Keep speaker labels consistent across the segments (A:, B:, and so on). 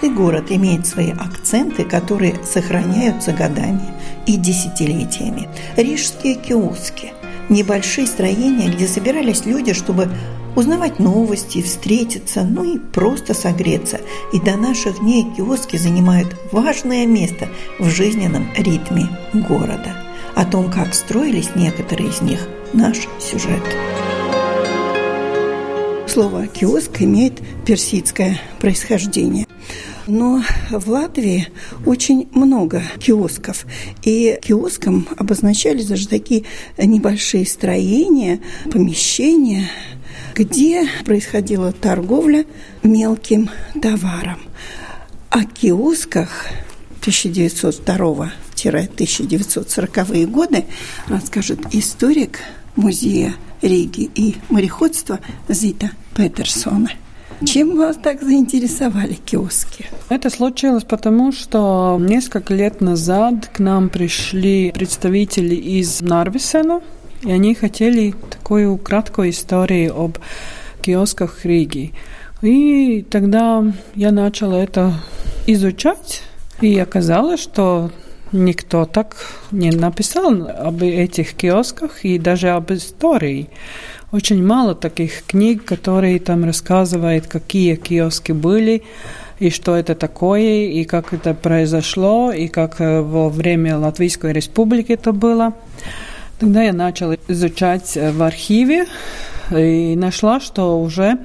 A: Каждый город имеет свои акценты, которые сохраняются годами и десятилетиями. Рижские киоски – небольшие строения, где собирались люди, чтобы узнавать новости, встретиться, ну и просто согреться. И до наших дней киоски занимают важное место в жизненном ритме города. О том, как строились некоторые из них, наш сюжет. Слово «киоск» имеет персидское происхождение. Но в Латвии очень много киосков. И киоском обозначались даже такие небольшие строения, помещения, где происходила торговля мелким товаром. О киосках 1902-1940-е годы расскажет историк музея Риги и мореходства Зита Петерсона. Чем вас так заинтересовали киоски?
B: Это случилось потому, что несколько лет назад к нам пришли представители из Нарвисена, и они хотели такую краткую историю об киосках Риги. И тогда я начала это изучать, и оказалось, что никто так не написал об этих киосках и даже об истории. Очень мало таких книг, которые там рассказывают, какие киоски были, и что это такое, и как это произошло, и как э, во время Латвийской Республики это было. Тогда я начала изучать э, в архиве и нашла, что уже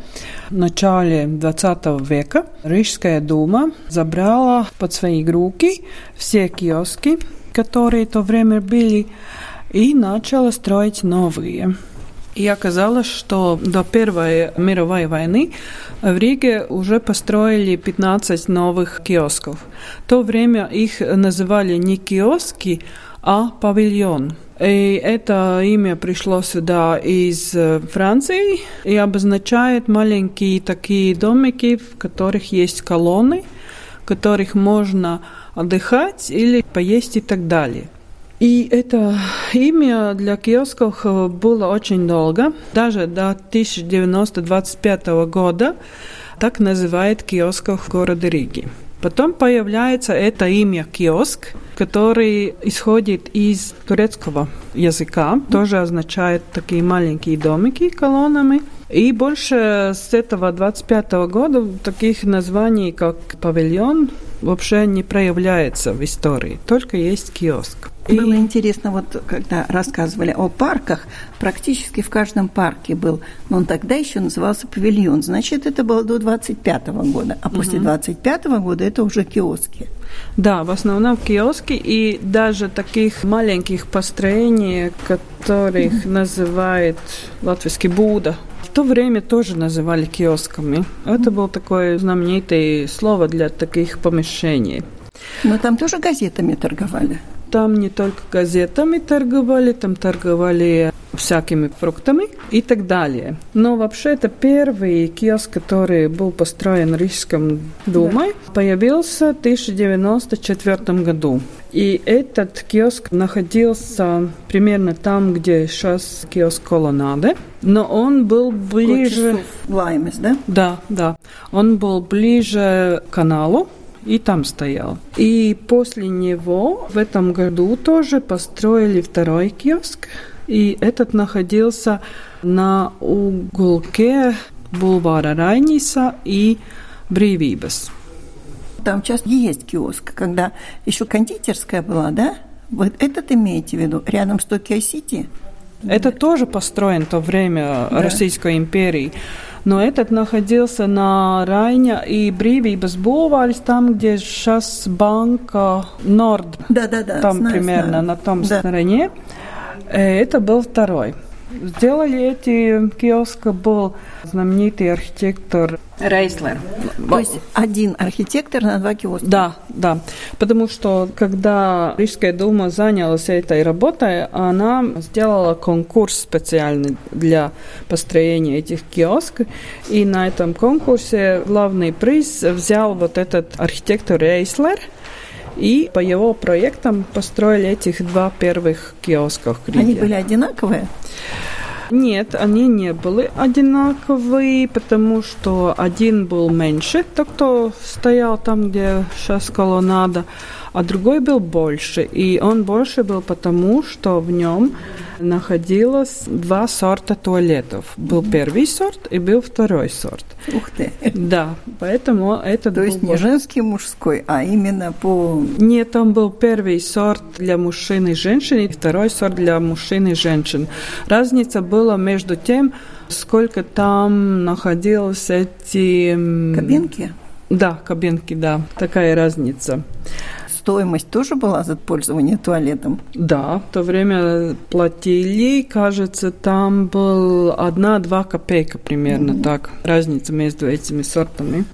B: в начале 20 века Рижская дума забрала под свои руки все киоски, которые в то время были, и начала строить новые. И оказалось, что до Первой мировой войны в Риге уже построили 15 новых киосков. В то время их называли не киоски, а павильон. И это имя пришло сюда из Франции и обозначает маленькие такие домики, в которых есть колонны, в которых можно отдыхать или поесть и так далее. И это имя для киосков э, было очень долго, даже до 1925 года так называют киосков города Риги. Потом появляется это имя киоск, который исходит из турецкого языка, тоже означает такие маленькие домики колоннами. И больше с этого 25 -го года таких названий, как павильон, вообще не проявляется в истории, только есть киоск.
A: И... Было интересно, вот когда рассказывали о парках, практически в каждом парке был, но он тогда еще назывался павильон, значит, это было до 25 -го года, а после 25 -го года это уже киоски.
B: Да, в основном киоски. И даже таких маленьких построений, которых называют латвийский Буда, в то время тоже называли киосками. Это было такое знаменитое слово для таких помещений.
A: Но там тоже газетами торговали
B: там не только газетами торговали, там торговали всякими фруктами и так далее. Но вообще это первый киоск, который был построен Рижском Думой, да. появился в 1994 году. И этот киоск находился примерно там, где сейчас киоск Колонады, но он был ближе...
A: Лаймес, да?
B: Да, да. Он был ближе к каналу, и там стоял. И после него в этом году тоже построили второй киоск, и этот находился на уголке бульвара Райниса и Брейвибас.
A: Там сейчас есть киоск, когда еще кондитерская была, да? Вот этот имеете в виду, рядом с Токио-Сити?
B: Это да. тоже построен в то время да. Российской империи. Но этот находился на Райне и Брīvības булварис, там, где сейчас банка Норд.
A: Да-да-да.
B: Там
A: знаю,
B: примерно
A: знаю.
B: на том
A: Да.
B: стороне. Э, Это был второй. Сделали эти киоски был знаменитый архитектор Рейслер.
A: То есть один архитектор на два киоска.
B: Да, да. Потому что когда Рижская дума занялась этой работой, она сделала конкурс специальный для построения этих киосков. И на этом конкурсе главный приз взял вот этот архитектор Рейслер. И по его проектам построили этих два первых киосков. в
A: Они были одинаковые?
B: Нет, они не были одинаковые, потому что один был меньше, тот, кто стоял там, где сейчас колоннада, а другой был больше. И он больше был потому, что в нем находилось два сорта туалетов. Был первый сорт и был второй сорт.
A: Ух ты.
B: Да, поэтому это
A: То есть не женский, мужской, а именно по...
B: Нет, там был первый сорт для мужчин и женщин, и второй сорт для мужчин и женщин. Разница была между тем, сколько там находилось эти...
A: Кабинки?
B: Да, кабинки, да. Такая разница.
A: Стоимость тоже была за пользование туалетом?
B: Да, в то время платили, кажется, там был одна-два копейка примерно так. Разница между этими сортами.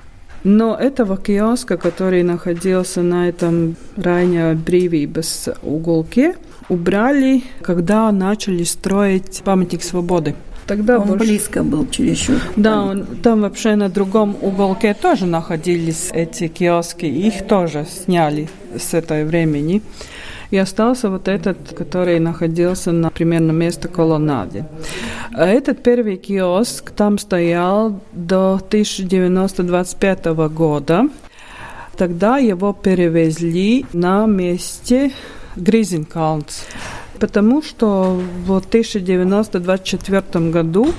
B: Но этого киоска, который находился на этом районе Брīvības уголке, убрали, когда начали строить памятник свободы. Тогда
A: Он
B: больше-
A: близко был чересчур.
B: Да, он, там вообще на другом уголке тоже находились эти киоски, их тоже сняли с этого времени. И остался вот этот, который находился на примерно место колоннады. А Этот первый киоск там стоял до 1925 года. Тогда его перевезли на месте Гризенкаунс, потому что в 1924 году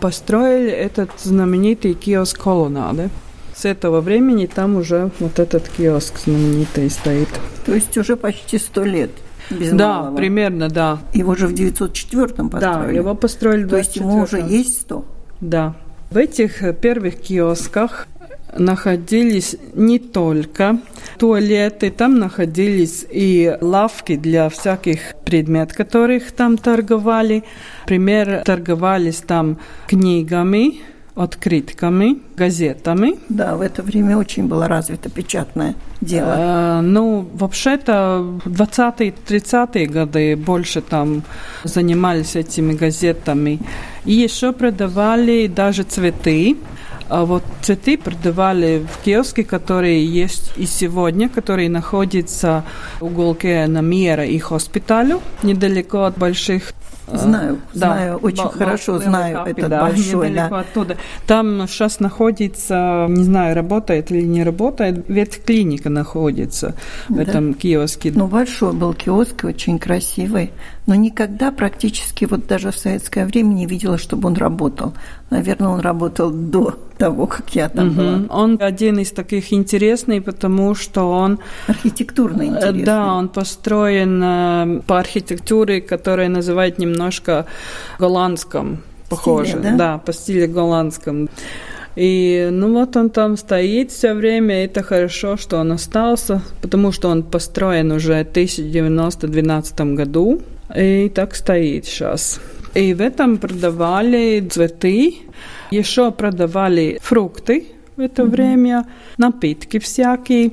B: построили этот знаменитый киоск колоннады. С этого времени там уже вот этот киоск знаменитый стоит.
A: То есть уже почти сто лет. Без
B: да,
A: малого.
B: примерно, да.
A: Его же в 904-м
B: Да,
A: построили.
B: его построили в
A: То есть ему уже
B: 24-м.
A: есть сто.
B: Да. В этих первых киосках находились не только туалеты, там находились и лавки для всяких предметов, которых там торговали. Например, торговались там книгами, открытками, газетами.
A: Да, в это время очень было развито печатное дело.
B: Э, ну, вообще-то в 20-30-е годы больше там занимались этими газетами. И еще продавали даже цветы. А вот цветы продавали в киоске, которые есть и сегодня, который находится в уголке на Мира и Хоспиталю, недалеко от больших э,
A: Знаю,
B: да,
A: знаю, очень
B: Бал-
A: хорошо
B: Бал-
A: знаю
B: Белый
A: этот
B: да,
A: большой, да.
B: оттуда. Там сейчас находится, не знаю, работает или не работает, ветклиника находится в
A: Да.
B: этом киоске.
A: Ну, большой был киоск, очень красивый. Но никогда практически, вот даже в советское время, не видела, чтобы он работал. Наверное, он работал до того, как я там была.
B: Мгм. Он один из таких интересный, потому что он,
A: Архитектурно
B: э,
A: интересный.
B: да, он построен э, по архитектуре, которая называют немножко голландском, похоже,
A: да?
B: по стилю голландском. И ну вот он там стоит все время, и это хорошо, что он остался, потому что он построен уже в 1912 году, и так стоит сейчас. И в этом продавали цветы, еще продавали фрукты в это время, напитки всякие.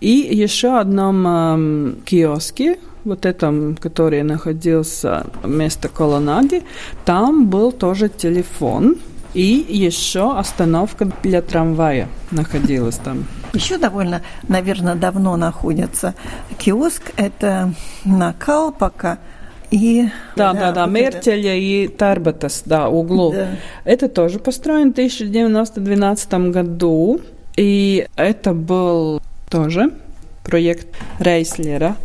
B: И еще одном эм, киоске, вот этом, который находился вместо колоннади, там был тоже телефон. И еще остановка для трамвая находилась там.
A: Еще довольно, наверное, давно находится киоск. Это на Калпака и...
B: Да, да, да, Мертеля и Тарбатас, да, углу.
A: Да.
B: Это тоже построен в 1912 году. И это был тоже проект Рейслера.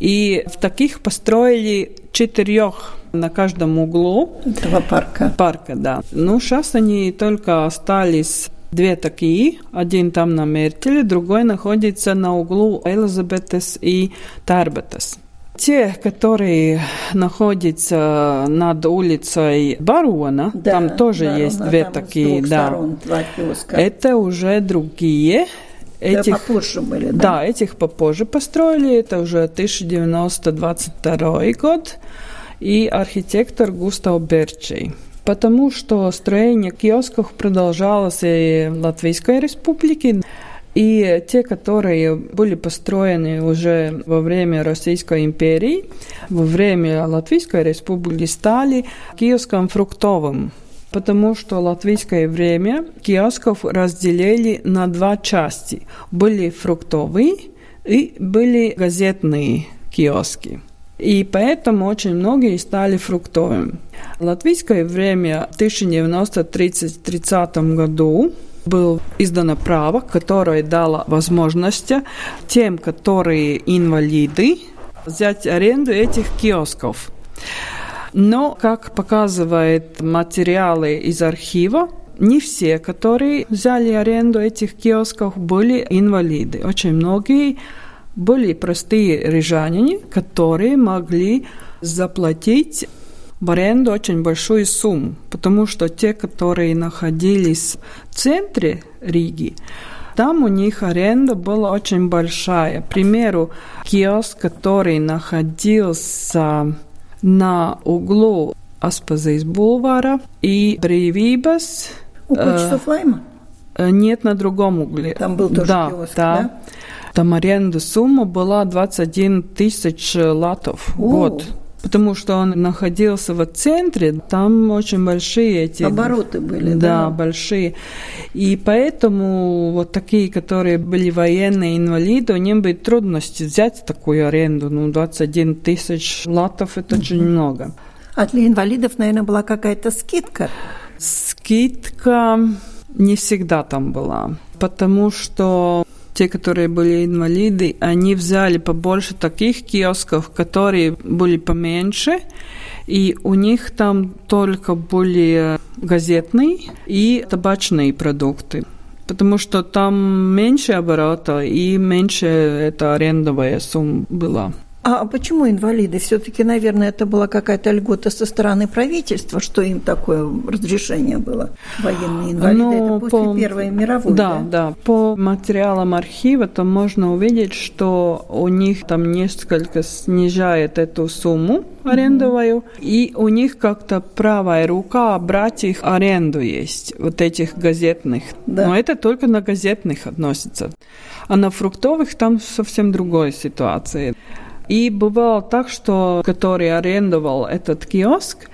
B: И в таких построили четырех на каждом углу
A: это- этого парка.
B: парка, да. Ну, сейчас они только остались две такие. Один там на Мертеле, другой находится на углу Элизабетес и Тарбетес. Те, которые находятся над улицей Барона, да, там тоже Барона, есть две такие, да. Сторон. Это уже другие.
A: Этих, это попозже были, да?
B: Да, этих попозже построили. Это уже 1922 год. И архитектор Густав Берчей потому что строение киосков продолжалось и в Латвийской республике. И те, которые были построены уже во время Российской империи, во время Латвийской республики, стали киоском фруктовым потому что латвийское время киосков разделили на два части. Были фруктовые и были газетные киоски. И поэтому очень многие стали фруктовыми. Латвийское время в 1930 году было издано право, которое дало возможность тем, которые инвалиды, взять аренду этих киосков. Но, как показывают материалы из архива, не все, которые взяли аренду этих киосков, были инвалиды. Очень многие были простые рижане, которые могли заплатить в аренду очень большую сумму, потому что те, которые находились в центре Риги, там у них аренда была очень большая. К примеру, киоск, который находился на углу Аспазис бульвара и Брейвибас.
A: У почтов Лайма?
B: Э, нет, на другом угле.
A: Там был тоже да, киоск, да? да?
B: Там аренда сумма была 21 тысяч латов в год потому что он находился в центре, там очень большие эти...
A: Обороты были,
B: да? Да, большие. И поэтому вот такие, которые были военные инвалиды, у них были трудности взять такую аренду. Ну, 21 тысяч латов – это очень много.
A: А для инвалидов, наверное, была какая-то скидка?
B: Скидка не всегда там была, потому что те, которые были инвалиды, они взяли побольше таких киосков, которые были поменьше, и у них там только были газетные и табачные продукты потому что там меньше оборота и меньше эта арендовая сумма была.
A: А почему инвалиды? Все-таки, наверное, это была какая-то льгота со стороны правительства, что им такое разрешение было. Военные инвалиды ну, это после по, Первой мировой.
B: Да, да, да. По материалам архива там можно увидеть, что у них там несколько снижает эту сумму арендовую, mm-hmm. и у них как-то правая рука брать их аренду есть, вот этих газетных. Да. Но это только на газетных относится. А на фруктовых там совсем другая ситуация. И бывало так, что который арендовал этот киоск,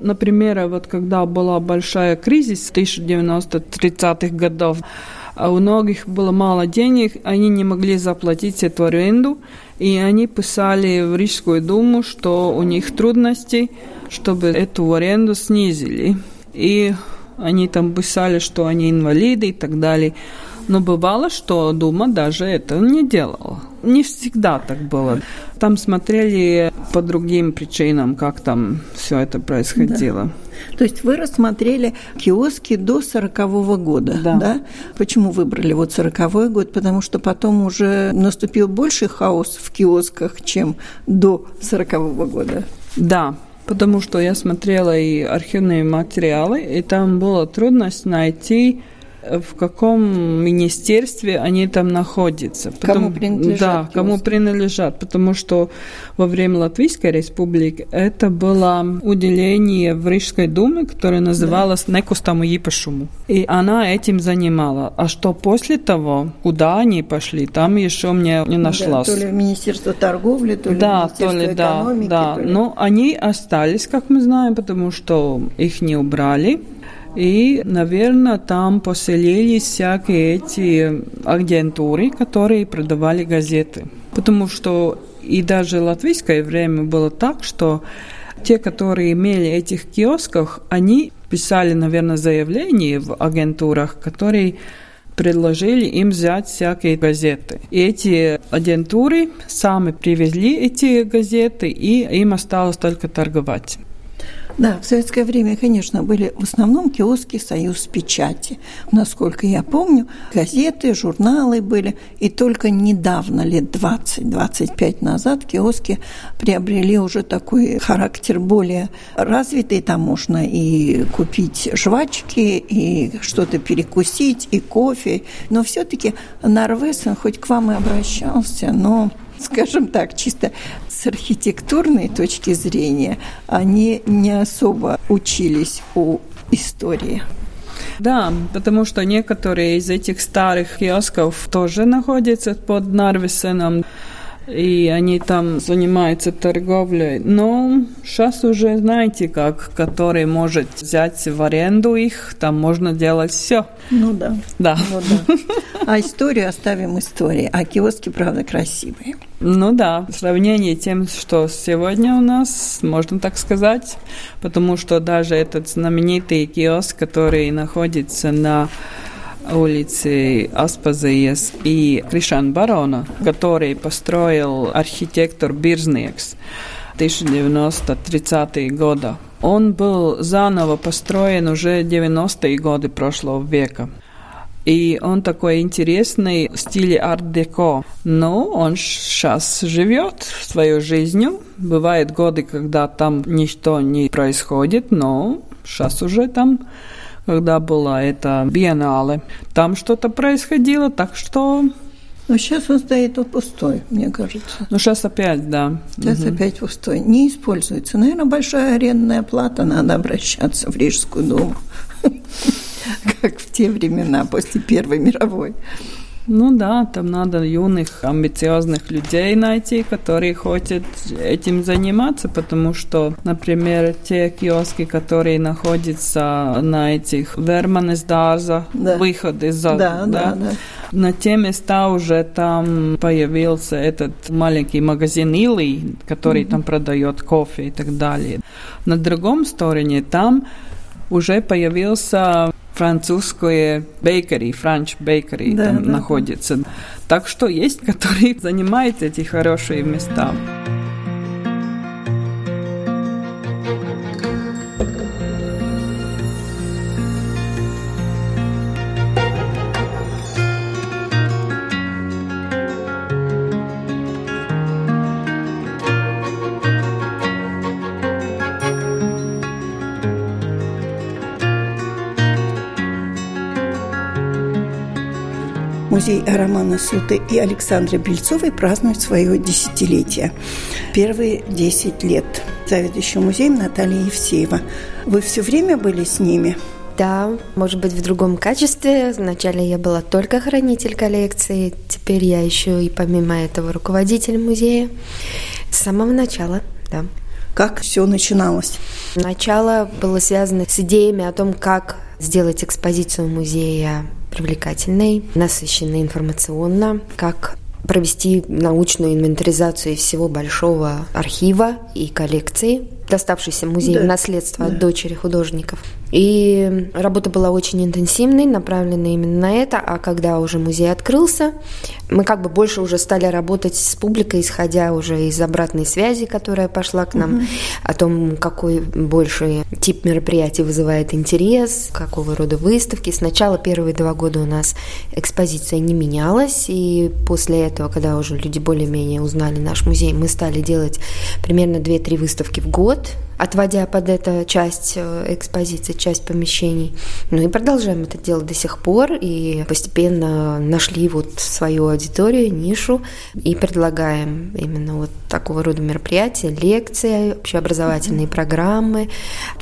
B: Например, вот когда была большая кризис 1930-х годов, а у многих было мало денег, они не могли заплатить эту аренду, и они писали в Рижскую думу, что у них трудности, чтобы эту аренду снизили. И они там писали, что они инвалиды и так далее. Но бывало, что Дума даже это не делала. Не всегда так было. Там смотрели по другим причинам, как там все это происходило.
A: Да. То есть вы рассмотрели киоски до сорокового года, да. да? Почему выбрали вот сороковой год? Потому что потом уже наступил больший хаос в киосках, чем до сорокового года.
B: Да, потому что я смотрела и архивные материалы, и там была трудность найти в каком министерстве они там находятся.
A: Потом, кому принадлежат?
B: Да, кому принадлежат, потому что во время Латвийской республики это было уделение в Рижской думе, которое называлось да. «Некустаму ипашуму». И она этим занимала. А что после того, куда они пошли, там еще мне не нашлось.
A: Да, то ли Министерство торговли, то ли да, Министерство то ли, экономики.
B: Да, да.
A: Ли...
B: Но они остались, как мы знаем, потому что их не убрали. И, наверное, там поселились всякие эти агентуры, которые продавали газеты. Потому что и даже латвийское время было так, что те, которые имели этих киосках, они писали, наверное, заявления в агентурах, которые предложили им взять всякие газеты. И эти агентуры сами привезли эти газеты, и им осталось только торговать.
A: Да, в советское время, конечно, были в основном киоски «Союз печати». Насколько я помню, газеты, журналы были. И только недавно, лет 20-25 назад, киоски приобрели уже такой характер более развитый. Там можно и купить жвачки, и что-то перекусить, и кофе. Но все-таки Норвесен хоть к вам и обращался, но скажем так, чисто с архитектурной точки зрения, они не особо учились у истории.
B: Да, потому что некоторые из этих старых киосков тоже находятся под Нарвисеном и они там занимаются торговлей. Но сейчас уже знаете как, который может взять в аренду их, там можно делать все.
A: Ну да.
B: Да.
A: Ну, да. А историю оставим истории, а киоски, правда, красивые.
B: Ну да, в сравнении тем, что сегодня у нас, можно так сказать, потому что даже этот знаменитый киоск, который находится на улицы Аспазиес и Кришан Барона, который построил архитектор Бирзниекс 1930-е годы. Он был заново построен уже 90-е годы прошлого века. И он такой интересный в стиле арт-деко. Но он сейчас живет свою жизнью. Бывают годы, когда там ничто не происходит, но сейчас уже там когда была эта биеннале, там что-то происходило, так что...
A: Но сейчас он стоит вот пустой, мне кажется.
B: Ну, сейчас опять, да.
A: Сейчас угу. опять пустой. Не используется. Наверное, большая арендная плата, надо обращаться в Рижскую думу. Как в те времена, после Первой мировой.
B: Ну да, там надо юных, амбициозных людей найти, которые хотят этим заниматься, потому что, например, те киоски, которые находятся на этих Верманесдаза, да. выход из-за...
A: Да, да, да.
B: На те места уже там появился этот маленький магазин Или, который mm-hmm. там продает кофе и так далее. На другом стороне там уже появился французское бейкери, франч бейкери да, там да, находится. Так что есть, которые занимают эти хорошие места.
A: Музей Романа Суты и Александры Бельцовой празднует свое десятилетие. Первые десять лет. Заведующий музеем Наталья Евсеева. Вы все время были с ними?
C: Да, может быть, в другом качестве. Вначале я была только хранитель коллекции, теперь я еще и помимо этого руководитель музея. С самого начала, да.
A: Как все начиналось?
C: Начало было связано с идеями о том, как сделать экспозицию музея привлекательной, насыщенной информационно, как провести научную инвентаризацию всего большого архива и коллекции, доставшейся музею да. наследства да. от дочери художников. И работа была очень интенсивной, направленной именно на это. А когда уже музей открылся, мы как бы больше уже стали работать с публикой, исходя уже из обратной связи, которая пошла к нам, угу. о том, какой больше тип мероприятий вызывает интерес, какого рода выставки. Сначала первые два года у нас экспозиция не менялась, и после этого, когда уже люди более-менее узнали наш музей, мы стали делать примерно 2-3 выставки в год, отводя под это часть э, экспозиции, часть помещений. Ну и продолжаем это делать до сих пор, и постепенно нашли вот свою аудиторию, нишу, и предлагаем именно вот такого рода мероприятия, лекции, общеобразовательные mm-hmm. программы,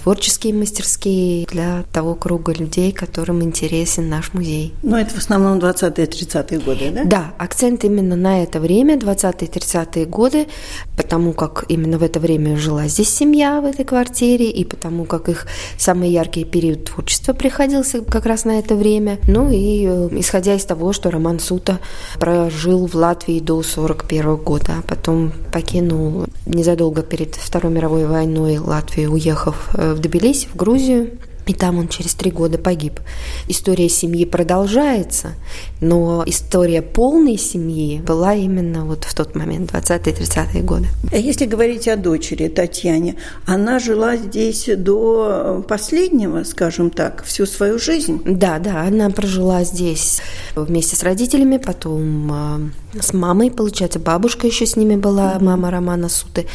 C: творческие мастерские для того круга людей, которым интересен наш музей.
A: Ну, это в основном 20-30-е годы, да?
C: Да, акцент именно на это время, 20-30-е годы, потому как именно в это время жила здесь семья, этой квартире, и потому как их самый яркий период творчества приходился как раз на это время. Ну и э, исходя из того, что Роман Сута прожил в Латвии до 41 года, а потом покинул незадолго перед Второй мировой войной Латвию, уехав э, в Тбилиси, в Грузию, и там он через три года погиб. История семьи продолжается, но история полной семьи была именно вот в тот момент, 20-30-е годы.
A: А если говорить о дочери Татьяне, она жила здесь до последнего, скажем так, всю свою жизнь?
C: Да, да, она прожила здесь вместе с родителями, потом а, с мамой, получается, бабушка еще с ними была, мама Романа Суты.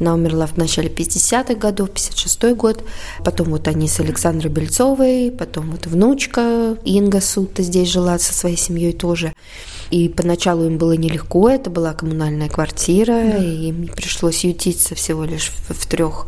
C: Она умерла в начале 50-х годов, 56-й год. Потом вот они с Александрой Бельцовой, потом вот внучка Инга Сута здесь жила со своей семьей тоже. И поначалу им было нелегко, это была коммунальная квартира, да. и им пришлось ютиться всего лишь в, в трех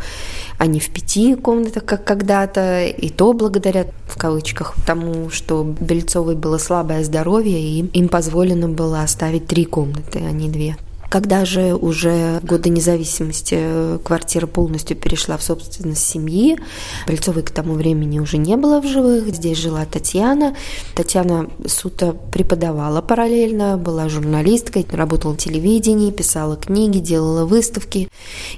C: а не в пяти комнатах, как когда-то, и то благодаря, в кавычках, тому, что Бельцовой было слабое здоровье, и им позволено было оставить три комнаты, а не две. Когда же уже в годы независимости э, квартира полностью перешла в собственность семьи, Бельцовой к тому времени уже не было в живых, здесь жила Татьяна. Татьяна Сута преподавала параллельно, была журналисткой, работала в телевидении, писала книги, делала выставки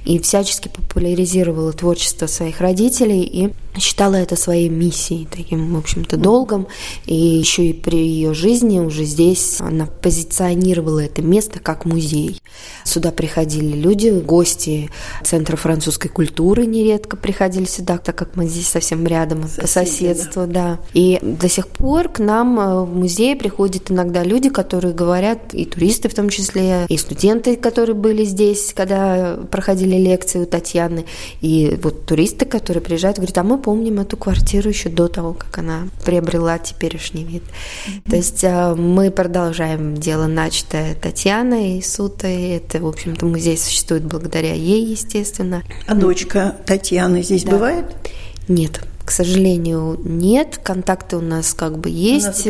C: и всячески популяризировала творчество своих родителей и считала это своей миссией, таким, в общем-то, долгом. И еще и при ее жизни уже здесь она позиционировала это место как музей. Сюда приходили люди, гости Центра французской культуры нередко приходили сюда, так как мы здесь совсем рядом, Соседи, по соседству, да. да. И до сих пор к нам э, в музей приходят иногда люди, которые говорят, и туристы в том числе, и студенты, которые были здесь, когда проходили лекции у Татьяны, и вот туристы, которые приезжают, говорят, а мы помним эту квартиру еще до того, как она приобрела теперешний вид. Mm-hmm. То есть э, мы продолжаем дело, начатое Татьяной и Сутой. Это, в общем-то, музей существует благодаря ей, естественно.
A: А дочка Татьяны здесь да. бывает?
C: Нет. К сожалению, нет. Контакты у нас как бы есть.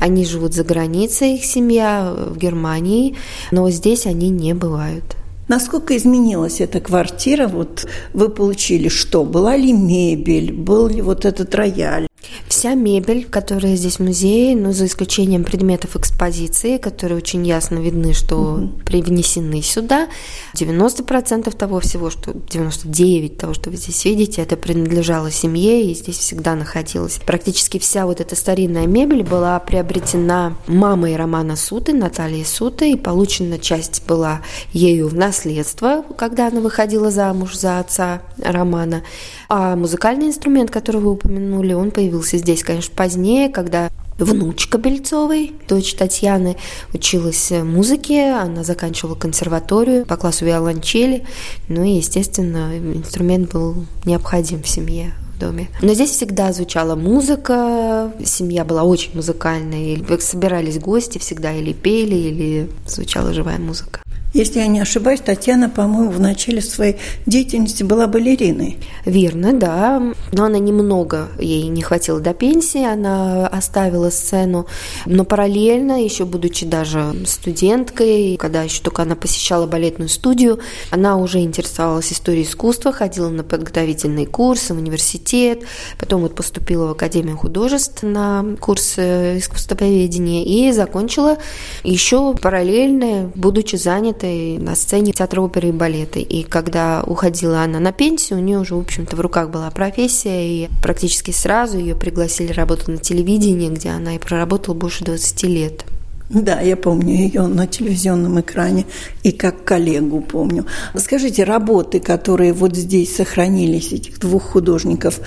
C: Они живут за границей, их семья в Германии, но здесь они не бывают.
A: Насколько изменилась эта квартира? Вот вы получили что? Была ли мебель? Был ли вот этот рояль?
C: Вся мебель, которая здесь в музее, ну, за исключением предметов экспозиции, которые очень ясно видны, что угу. привнесены сюда, 90% того всего, что 99% того, что вы здесь видите, это принадлежало семье и здесь всегда находилась. Практически вся вот эта старинная мебель была приобретена мамой Романа Суты, Натальей Суты, и получена часть была ею в наследство, когда она выходила замуж за отца Романа. А музыкальный инструмент, который вы упомянули, он появился здесь, конечно, позднее, когда внучка Бельцовой, дочь Татьяны, училась музыке, она заканчивала консерваторию по классу виолончели, ну и, естественно, инструмент был необходим в семье доме. Но здесь всегда звучала музыка, семья была очень музыкальная, собирались гости всегда или пели, или звучала живая музыка.
A: Если я не ошибаюсь, Татьяна, по-моему, в начале своей деятельности была балериной.
C: Верно, да. Но она немного, ей не хватило до пенсии, она оставила сцену. Но параллельно, еще будучи даже студенткой, когда еще только она посещала балетную студию, она уже интересовалась историей искусства, ходила на подготовительные курсы в университет, потом вот поступила в Академию художеств на курсы искусствоведения и закончила еще параллельно, будучи занятой занятой на сцене театра оперы и балета. И когда уходила она на пенсию, у нее уже, в общем-то, в руках была профессия, и практически сразу ее пригласили работать на телевидении, где она и проработала больше 20 лет.
A: Да, я помню ее на телевизионном экране и как коллегу помню. Скажите, работы, которые вот здесь сохранились, этих двух художников,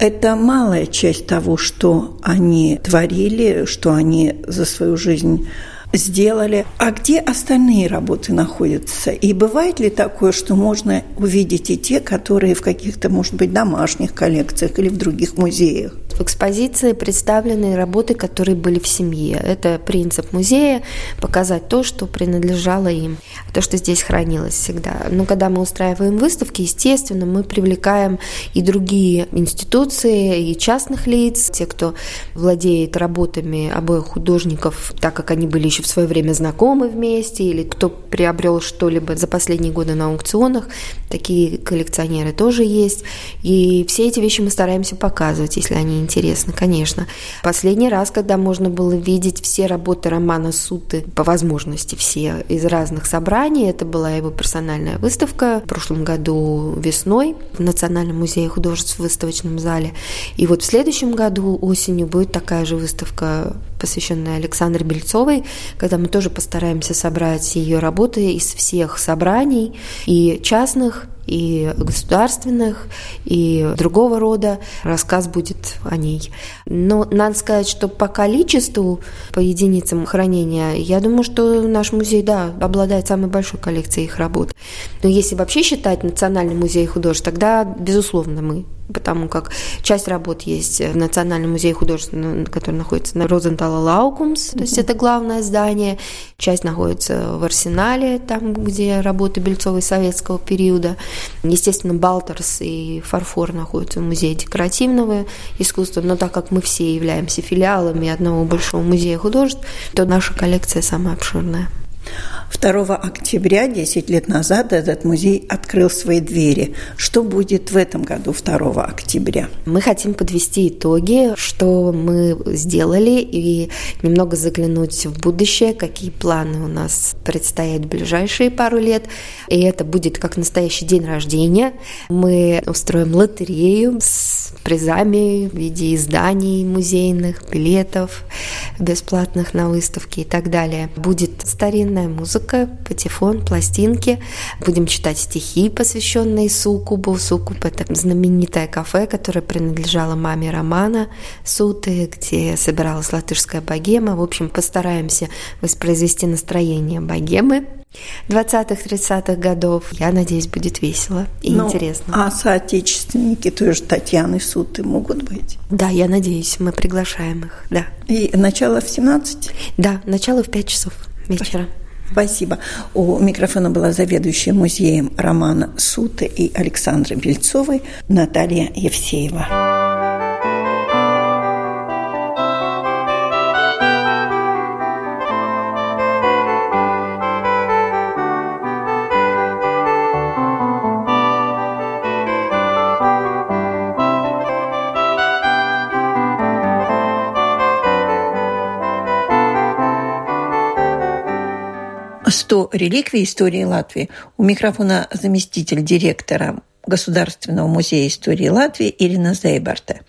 A: это малая часть того, что они творили, что они за свою жизнь сделали. А где остальные работы находятся? И бывает ли такое, что можно увидеть и те, которые в каких-то, может быть, домашних коллекциях или в других музеях?
C: В экспозиции представлены работы, которые были в семье. Это принцип музея – показать то, что принадлежало им, то, что здесь хранилось всегда. Но когда мы устраиваем выставки, естественно, мы привлекаем и другие институции, и частных лиц, те, кто владеет работами обоих художников, так как они были еще в свое время знакомы вместе, или кто приобрел что-либо за последние годы на аукционах. Такие коллекционеры тоже есть. И все эти вещи мы стараемся показывать, если они интересны, конечно. Последний раз, когда можно было видеть все работы Романа Суты, по возможности все, из разных собраний, это была его персональная выставка в прошлом году весной в Национальном музее художеств в выставочном зале. И вот в следующем году осенью будет такая же выставка посвященная Александре Бельцовой, когда мы тоже постараемся собрать ее работы из всех собраний, и частных, и государственных, и другого рода. Рассказ будет о ней. Но надо сказать, что по количеству, по единицам хранения, я думаю, что наш музей, да, обладает самой большой коллекцией их работ. Но если вообще считать Национальный музей художеств, тогда, безусловно, мы потому как часть работ есть в Национальном музее художеств, который находится на Rozentāla laukums, то есть это главное здание, часть находится в Арсенале, там, где работы Бельцовой советского периода. Естественно, Балтарс и фарфор находятся в музее декоративного искусства, но так как мы все являемся филиалами одного большого музея художеств, то наша коллекция самая обширная.
A: 2 октября, 10 лет назад, этот музей открыл свои двери. Что будет в этом году, 2 октября?
C: Мы хотим подвести итоги, что мы сделали, и немного заглянуть в будущее, какие планы у нас предстоят в ближайшие пару лет. И это будет как настоящий день рождения. Мы устроим лотерею с призами в виде изданий музейных, билетов бесплатных на выставки и так далее. Будет старинная музыка, музыка, патефон, пластинки. Будем читать стихи, посвященные Сукубу. Сукуб – это знаменитое кафе, которое принадлежало маме Романа Суты, где собиралась латышская богема. В общем, постараемся воспроизвести настроение богемы 20-30-х годов. Я надеюсь, будет весело и ну, интересно.
A: А соотечественники той же Татьяны Суты могут быть?
C: Да, я надеюсь, мы приглашаем их, да.
A: И начало в 17?
C: Да, начало в 5 часов вечера.
A: Спасибо. У микрофона была заведующая музеем Романа Суты и Александры Бельцовой Наталья Евсеева. «100 реликвий истории Латвии». У микрофона заместитель директора Государственного музея истории Латвии Ирина Зейбарта.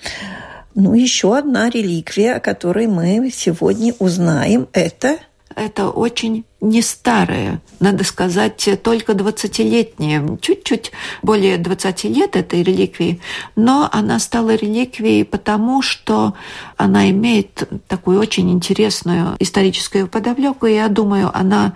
A: Ну, еще одна реликвия, о которой мы сегодня узнаем, это
D: это очень не старая, надо сказать, только 20-летняя, чуть-чуть более 20 лет этой реликвии, но она стала реликвией потому, что она имеет такую очень интересную историческую подоплеку, и я думаю, она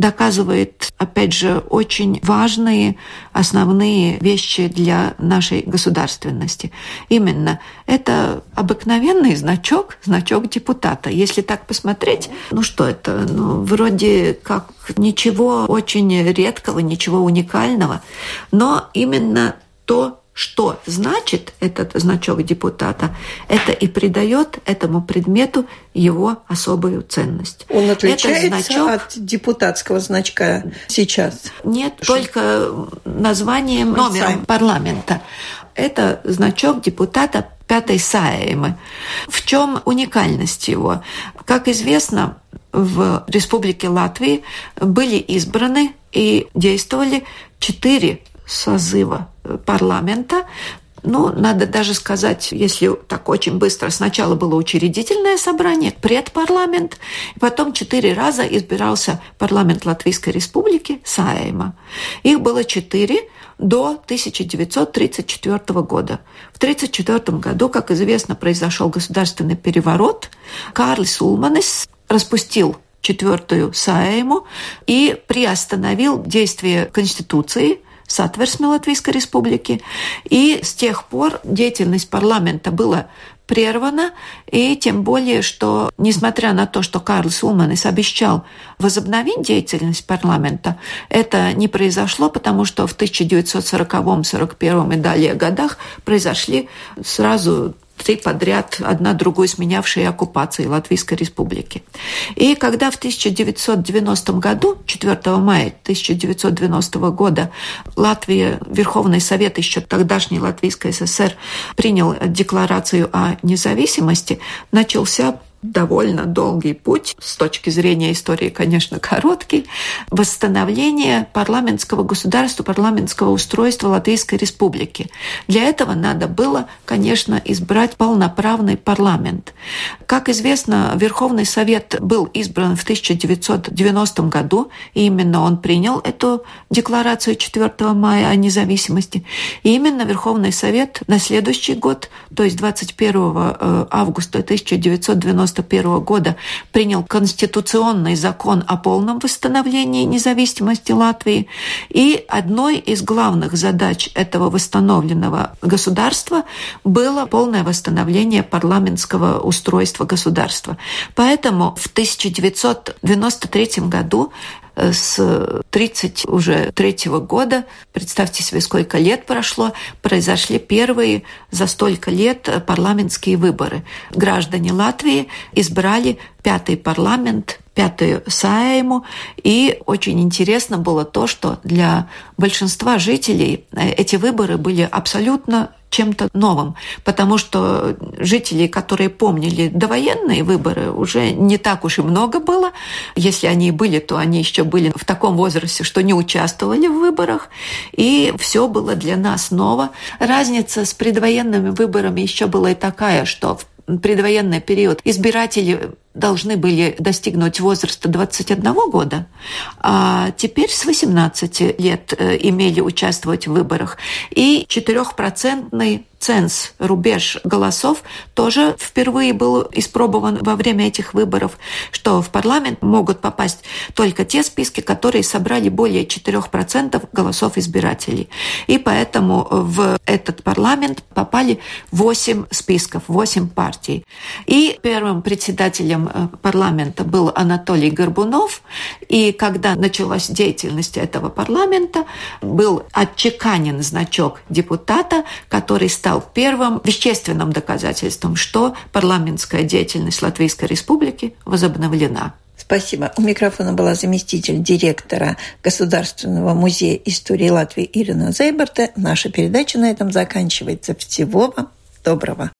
D: доказывает, опять же, очень важные основные вещи для нашей государственности. Именно это обыкновенный значок, значок депутата. Если так посмотреть, ну что это, ну, вроде как ничего очень редкого, ничего уникального, но именно то, что значит этот значок депутата, это и придает этому предмету его особую ценность.
A: Он отличается значок... от депутатского значка сейчас?
D: Нет, что? только названием, номером парламента. Это значок депутата пятой Саемы. В чем уникальность его? Как известно, в Республике Латвии были избраны и действовали четыре созыва парламента. Ну, надо даже сказать, если так очень быстро, сначала было учредительное собрание, предпарламент, потом четыре раза избирался парламент Латвийской Республики, Саэйма. Их было четыре до 1934 года. В 1934 году, как известно, произошел государственный переворот. Карлис Улманес распустил четвертую Саэйму и приостановил действие Конституции – Satversme Латвийской Республики. И с тех пор деятельность парламента была прервана, и тем более, что, несмотря на то, что Карлс Улманис обещал возобновить деятельность парламента, это не произошло, потому что в 1940, 1941 и далее годах произошли сразу три подряд, одна другую сменявшие оккупации Латвийской Республики. И когда в 1990 году, 4 мая 1990 года, Латвия, Верховный Совет еще тогдашней Латвийской ССР принял декларацию о независимости, начался довольно долгий путь, с точки зрения истории, конечно, короткий, восстановление парламентского государства, парламентского устройства Латвийской Республики. Для этого надо было, конечно, избрать полноправный парламент. Как известно, Верховный Совет был избран в 1990 году, и именно он принял эту декларацию 4 мая о независимости. И именно Верховный Совет на следующий год, то есть 21 э, августа 1990 1991 года принял конституционный закон о полном восстановлении независимости Латвии. И одной из главных задач этого восстановленного государства было полное восстановление парламентского устройства государства. Поэтому в 1993 году с 30 уже третьего года, представьте себе, сколько лет прошло, произошли первые за столько лет парламентские выборы. Граждане Латвии избрали пятый парламент, пятую Сайму. И очень интересно было то, что для большинства жителей э, эти выборы были абсолютно чем-то новым, потому что жителей, которые помнили довоенные выборы, уже не так уж и много было. Если они были, то они еще были в таком возрасте, что не участвовали в выборах, и все было для нас ново. Разница с предвоенными выборами еще была и такая, что в предвоенный период избиратели должны были достигнуть возраста 21 года, а теперь с 18 лет э, имели участвовать в выборах. И 4% ценз, рубеж голосов тоже впервые был испробован во время этих выборов, что в парламент могут попасть только те списки, которые собрали более 4% голосов избирателей. И поэтому в этот парламент попали 8 списков, 8 партий. И первым председателем председателем э, парламента был Анатолий Горбунов, и когда началась деятельность этого парламента, был отчеканен значок депутата, который стал первым вещественным доказательством, что парламентская деятельность Латвийской Республики возобновлена.
A: Спасибо. У микрофона была заместитель директора Государственного музея истории Латвии Ирина Зейберта. Наша передача на этом заканчивается. Всего вам доброго.